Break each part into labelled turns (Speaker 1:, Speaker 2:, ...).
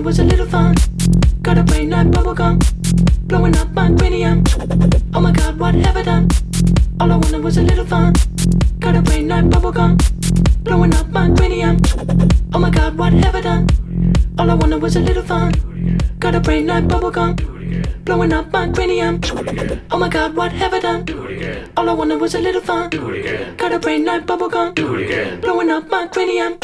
Speaker 1: Wanted was a little fun. Got a brain like bubblegum, blowing up my cranium. Oh my god, what have I done? All I wanted was a little fun. Got a brain like bubblegum, blowing up my cranium. Oh my god, what have I done? All I wanted was a little fun. Got a brain like bubblegum, blowing up my cranium. Oh my god, what have I done? All I wanted was a little fun. Got a brain like bubblegum, blowing up my cranium.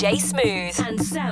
Speaker 2: DJ Smooth.
Speaker 3: And soundcloud.com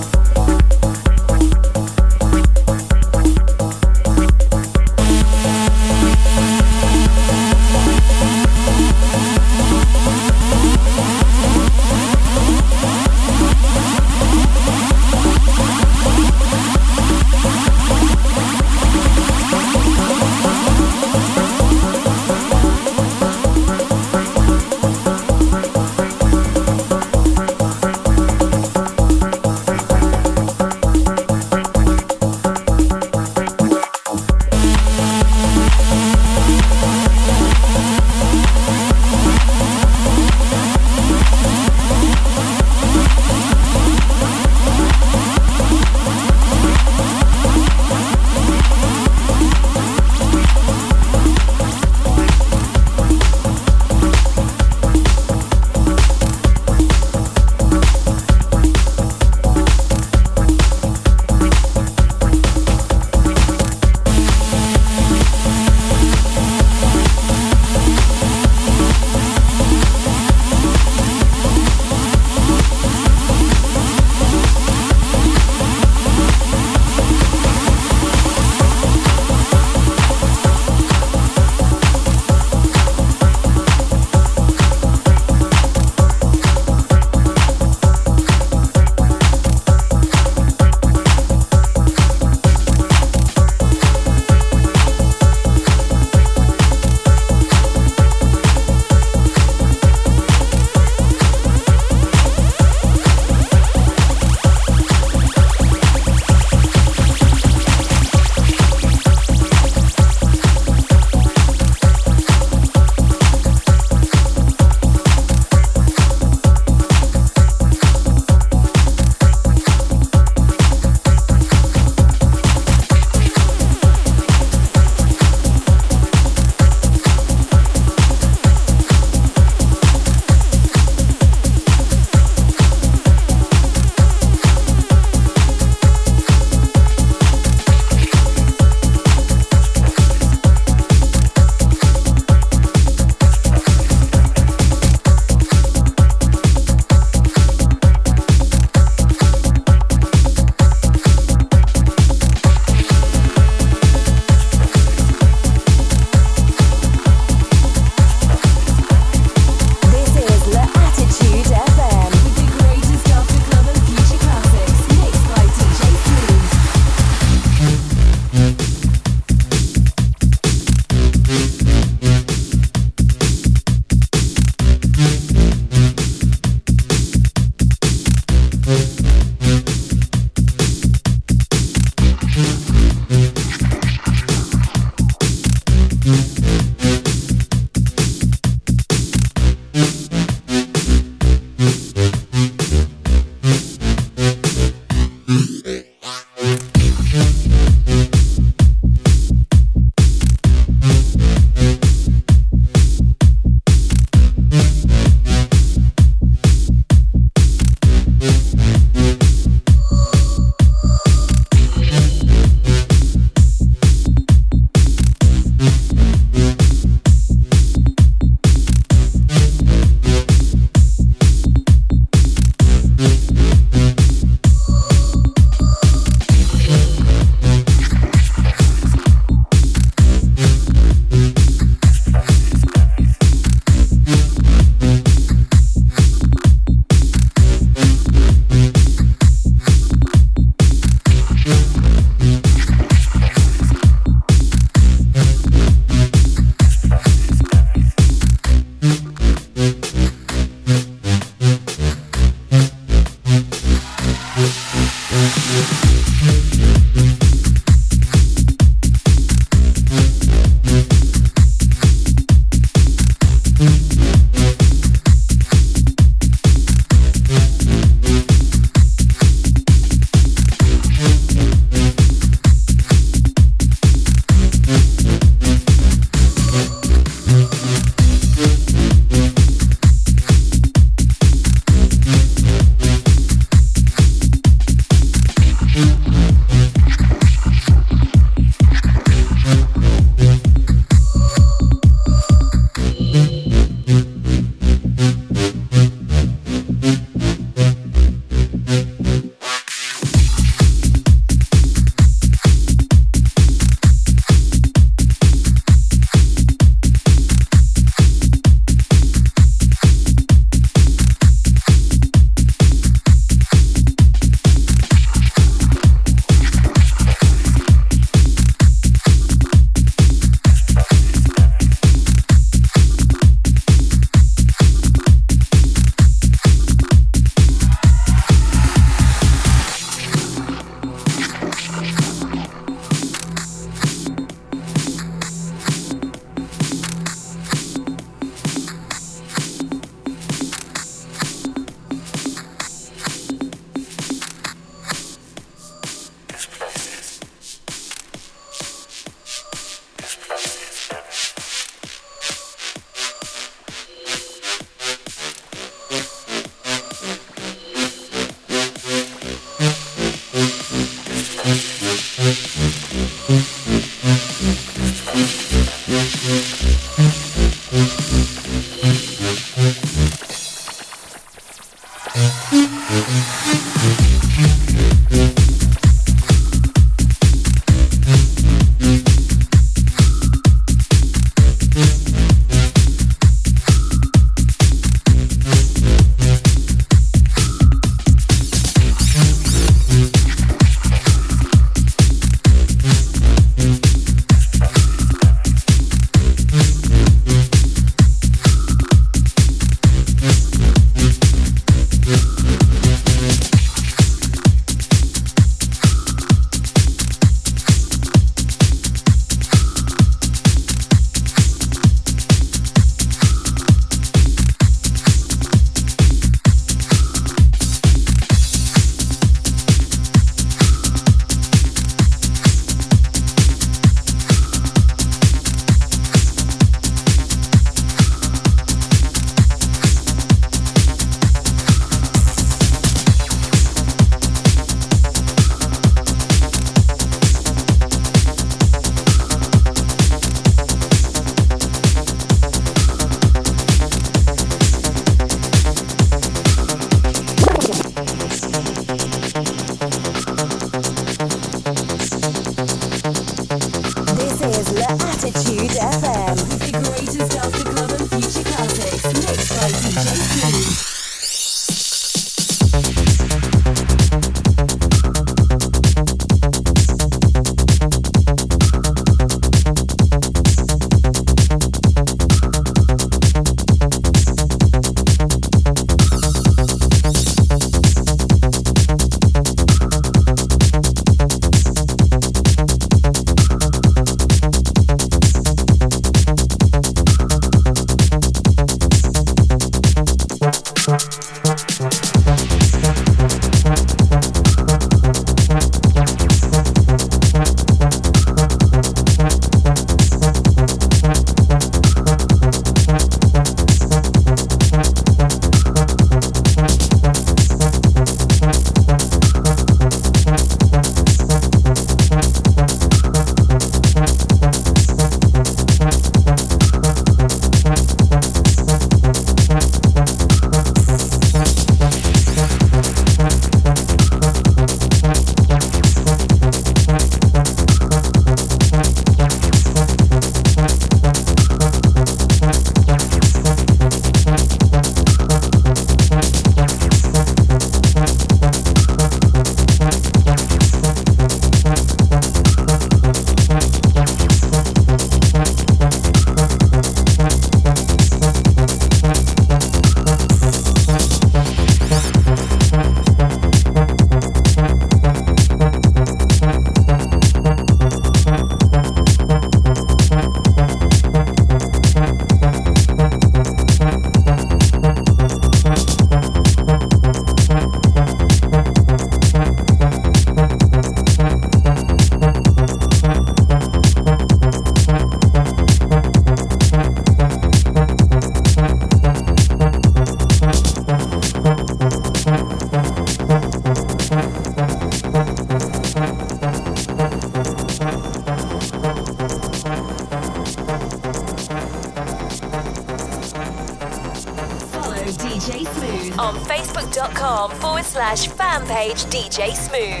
Speaker 3: DJ Smooth.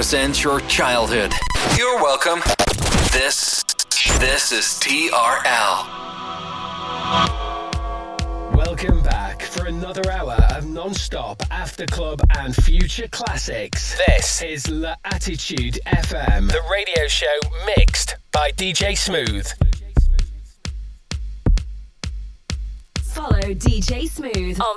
Speaker 4: Proudly presents your childhood. You're welcome. This this is TRL.
Speaker 5: Welcome back for another hour of non-stop after club and future classics. This is La Attitude FM, the radio show mixed by DJ Smooth.
Speaker 6: Follow DJ Smooth
Speaker 3: on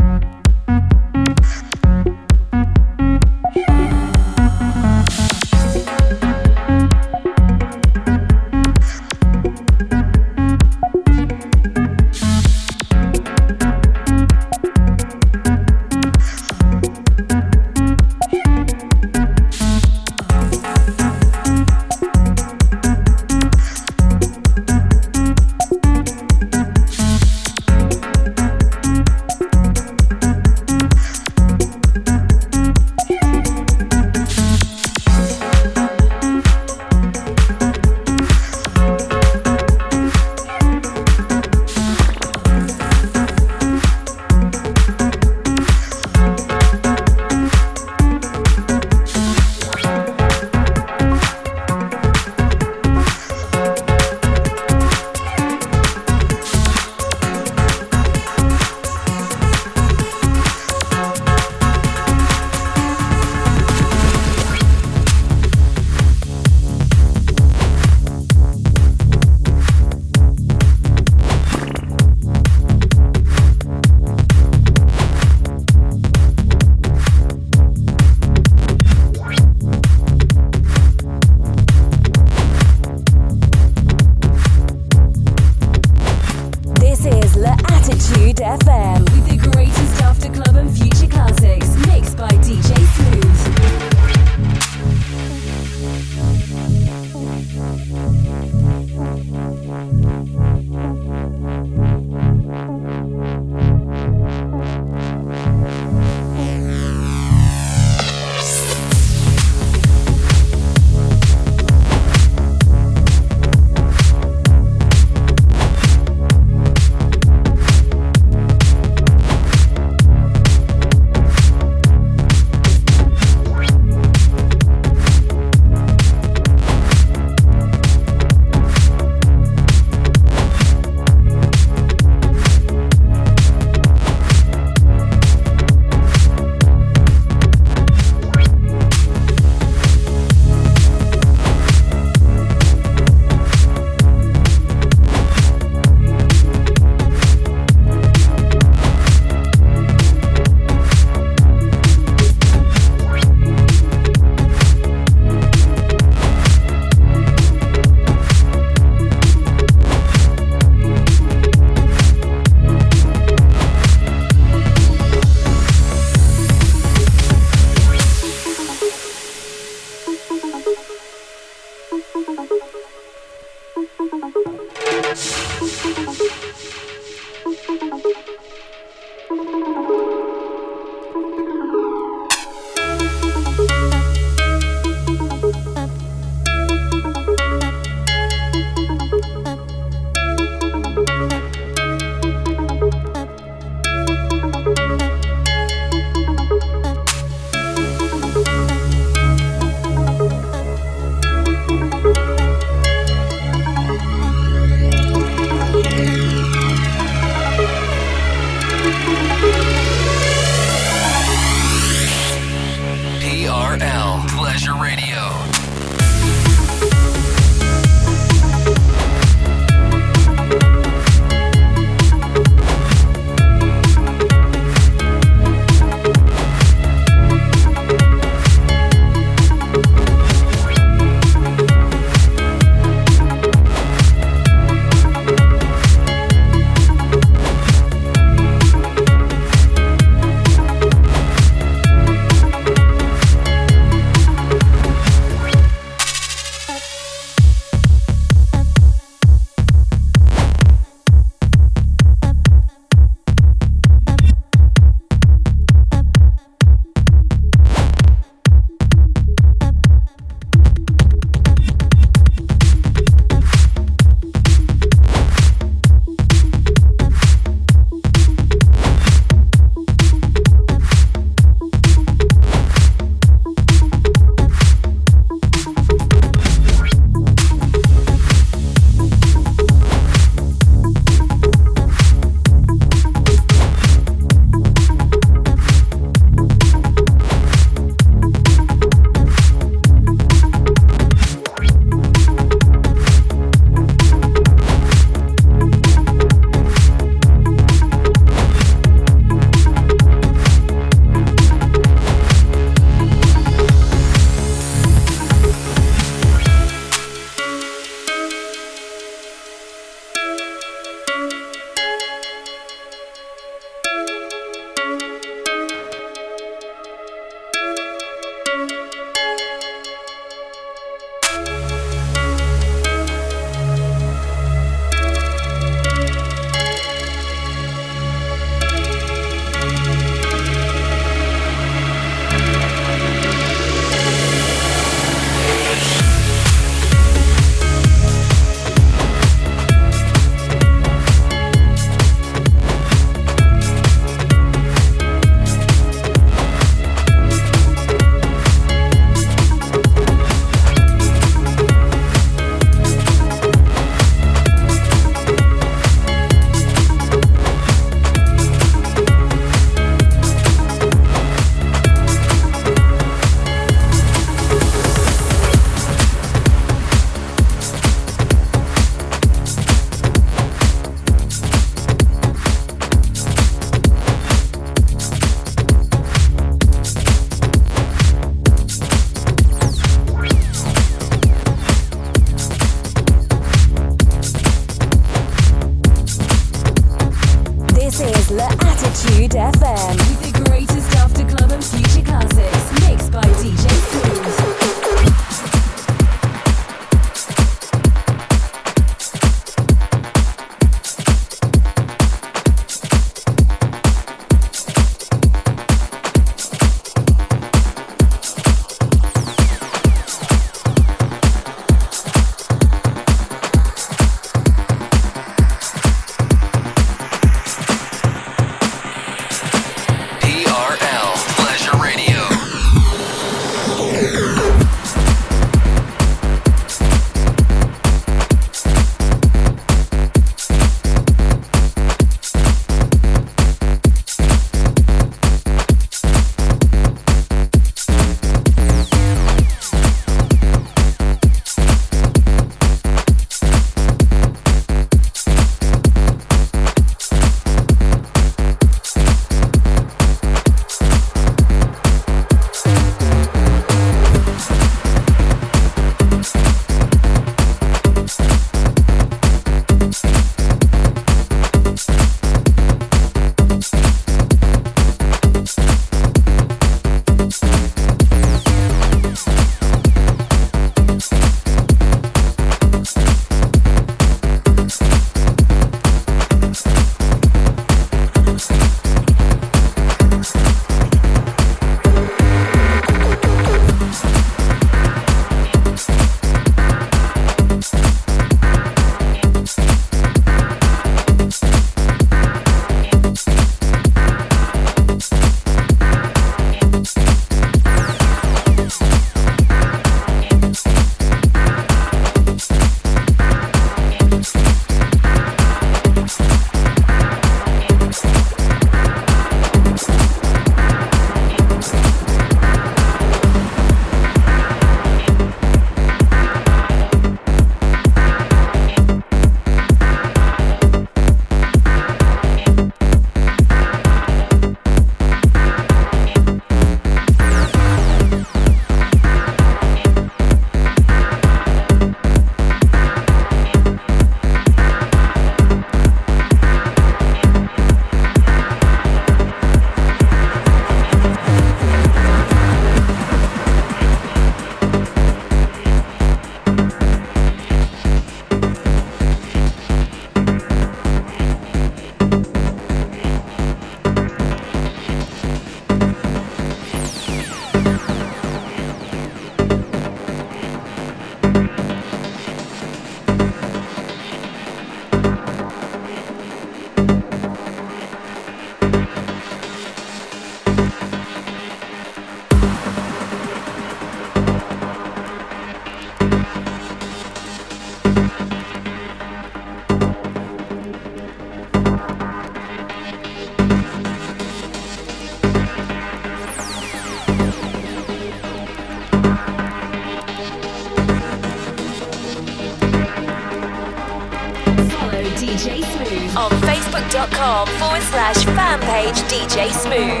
Speaker 6: Smooth.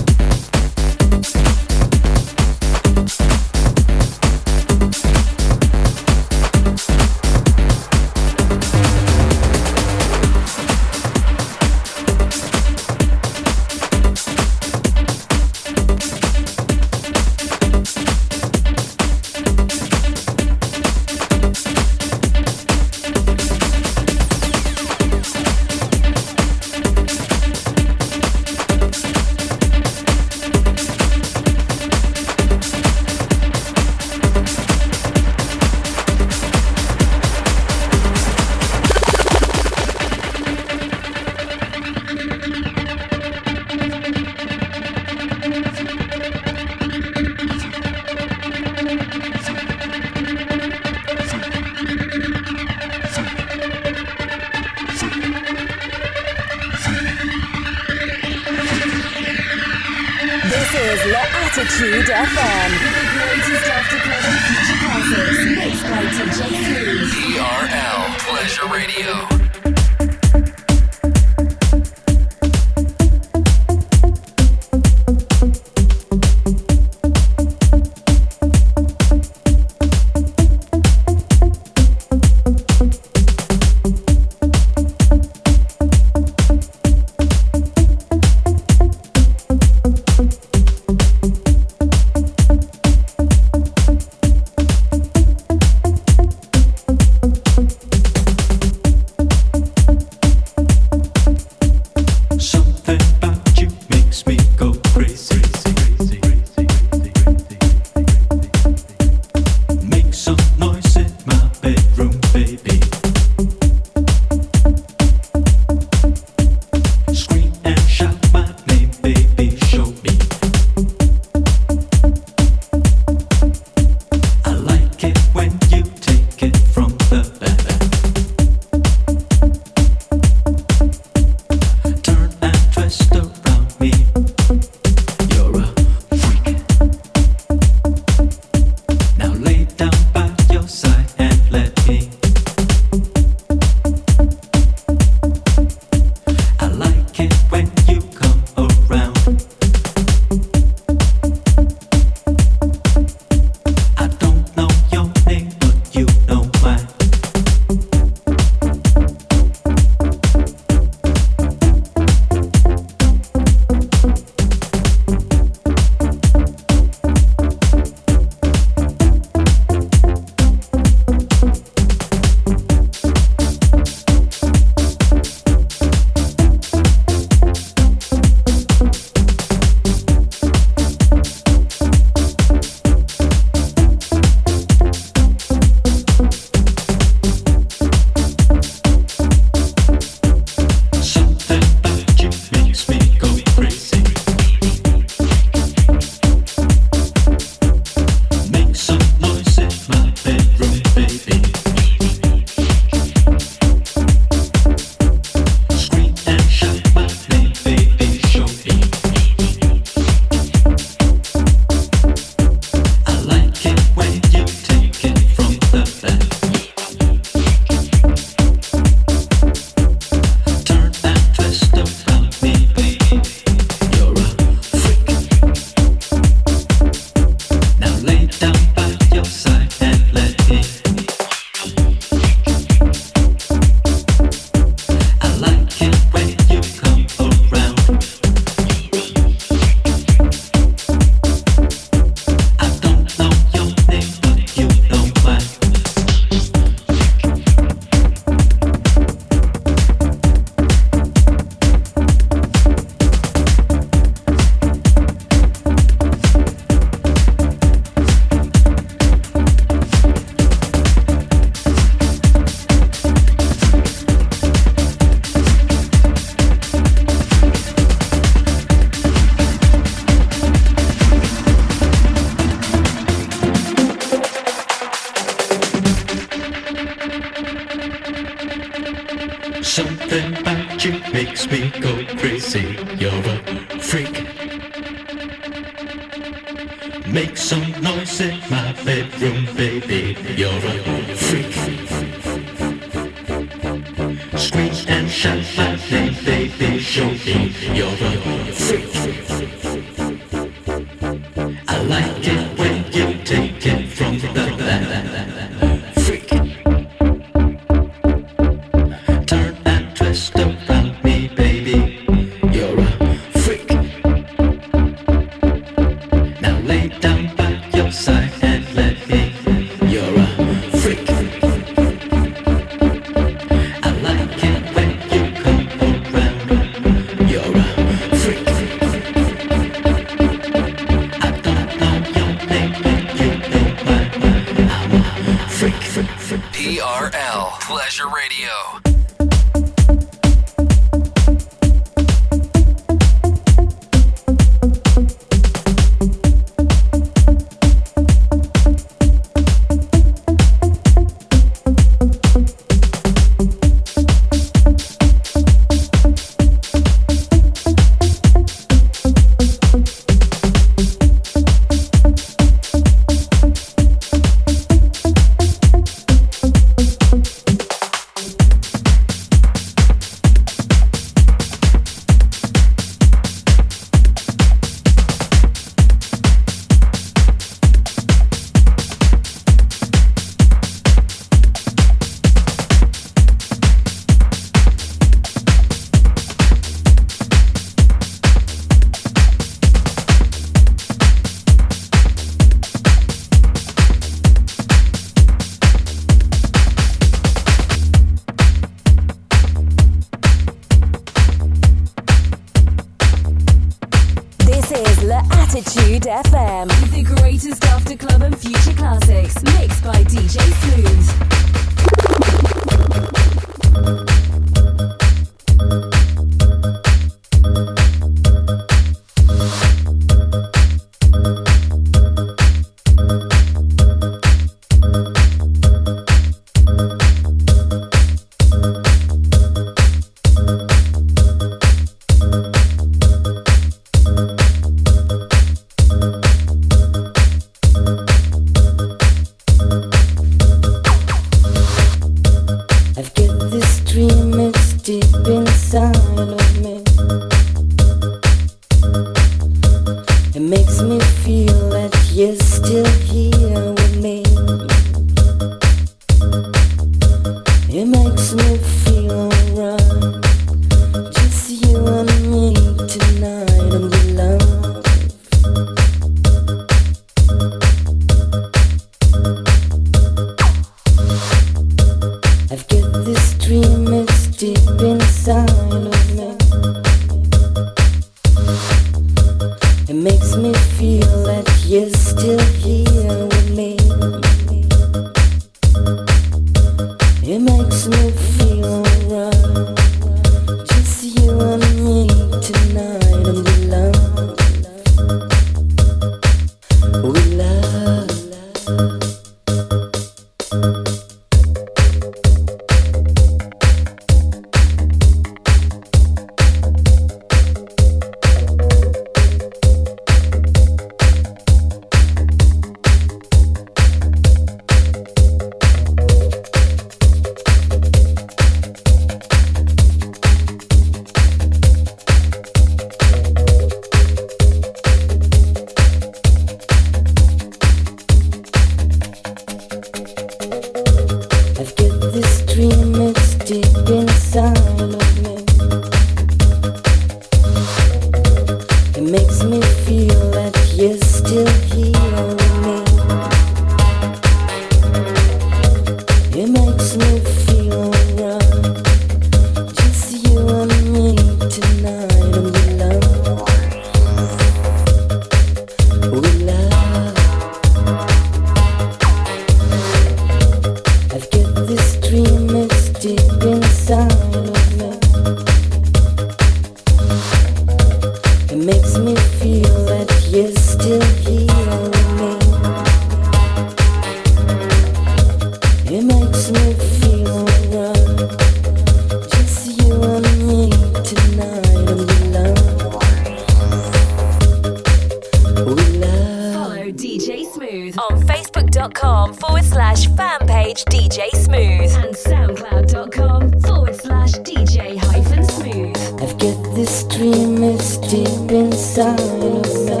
Speaker 7: Dream, it's deep inside of me.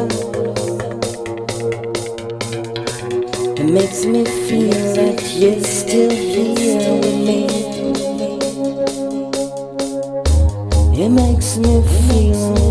Speaker 7: It makes me feel that you're still here with me. It makes me feel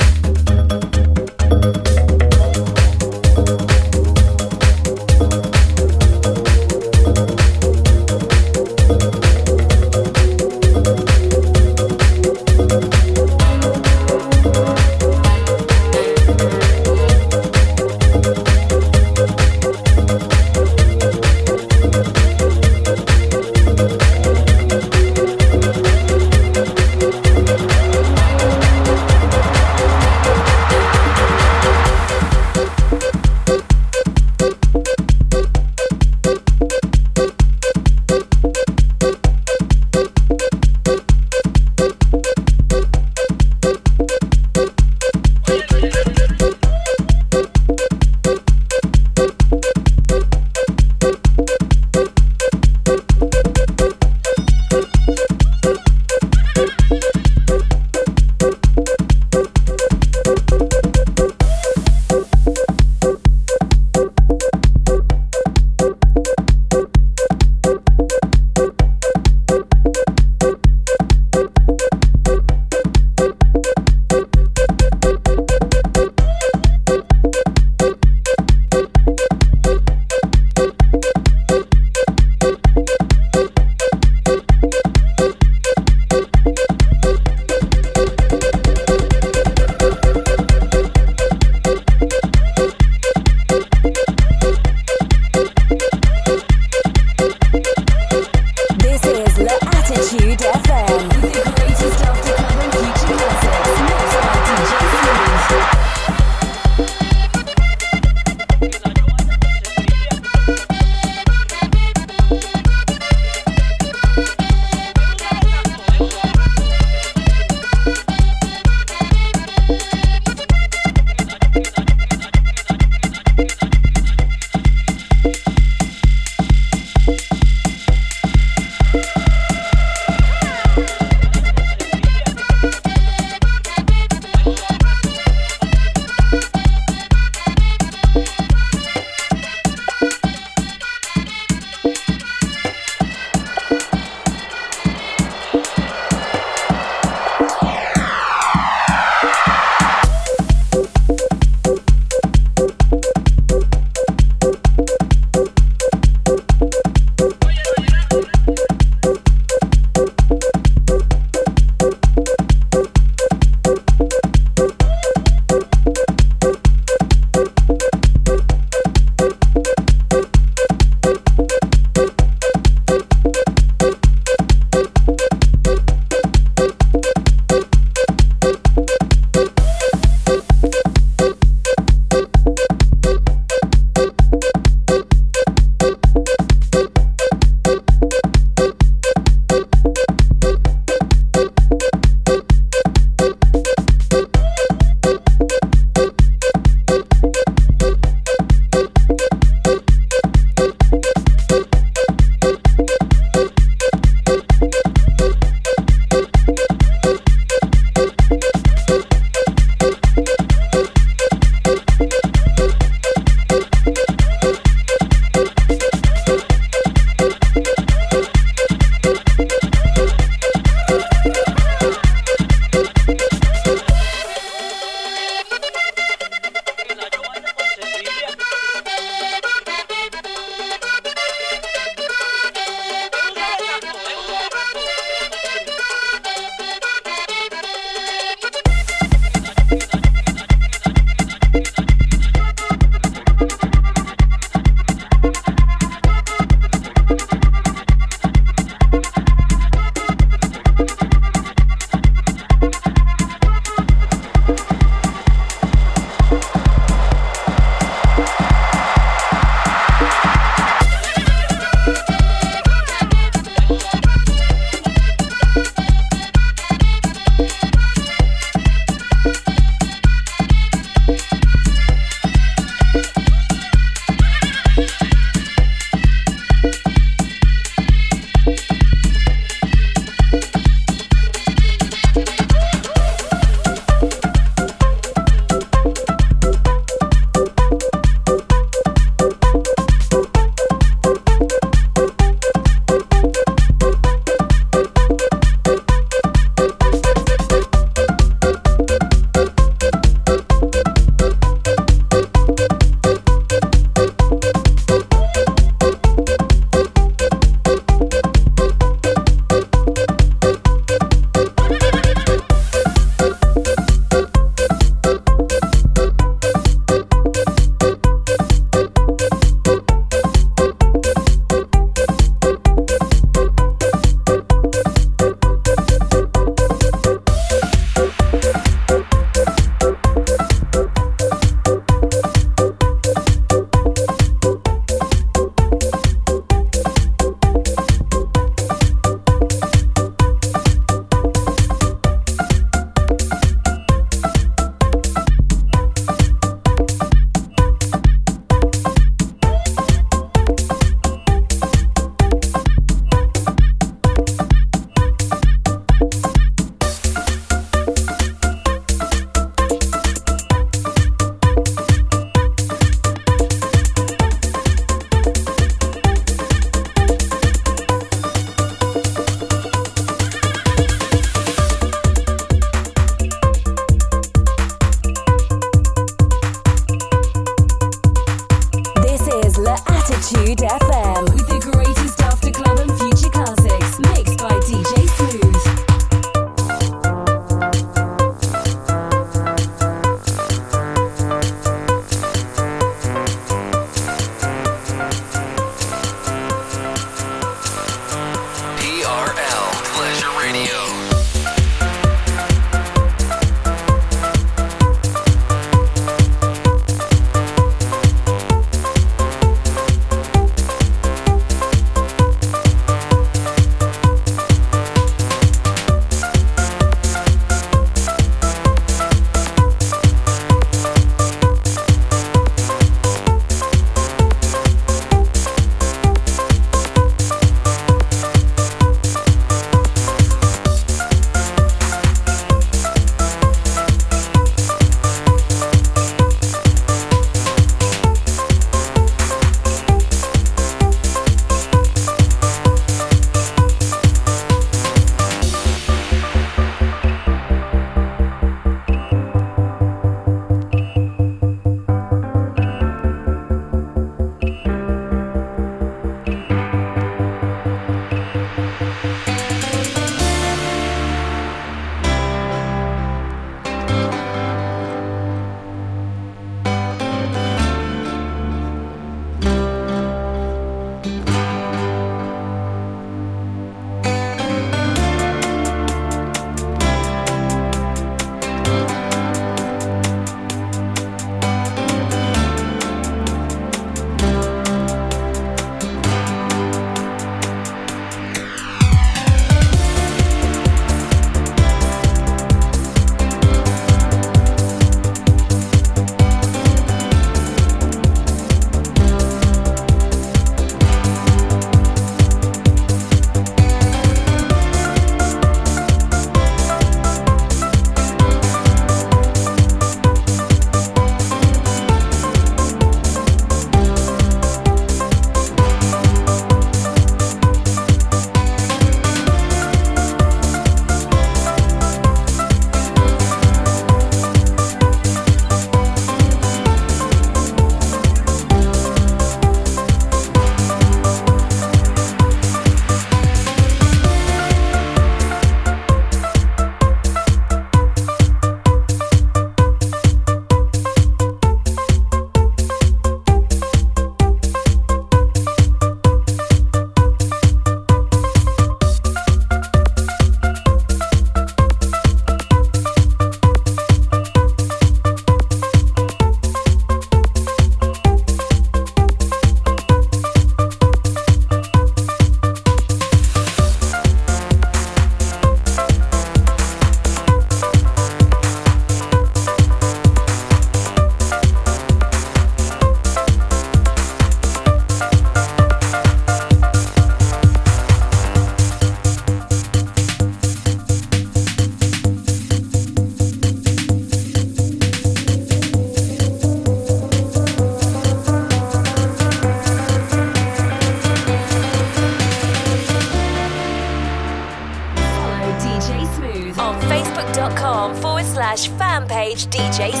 Speaker 3: DJ.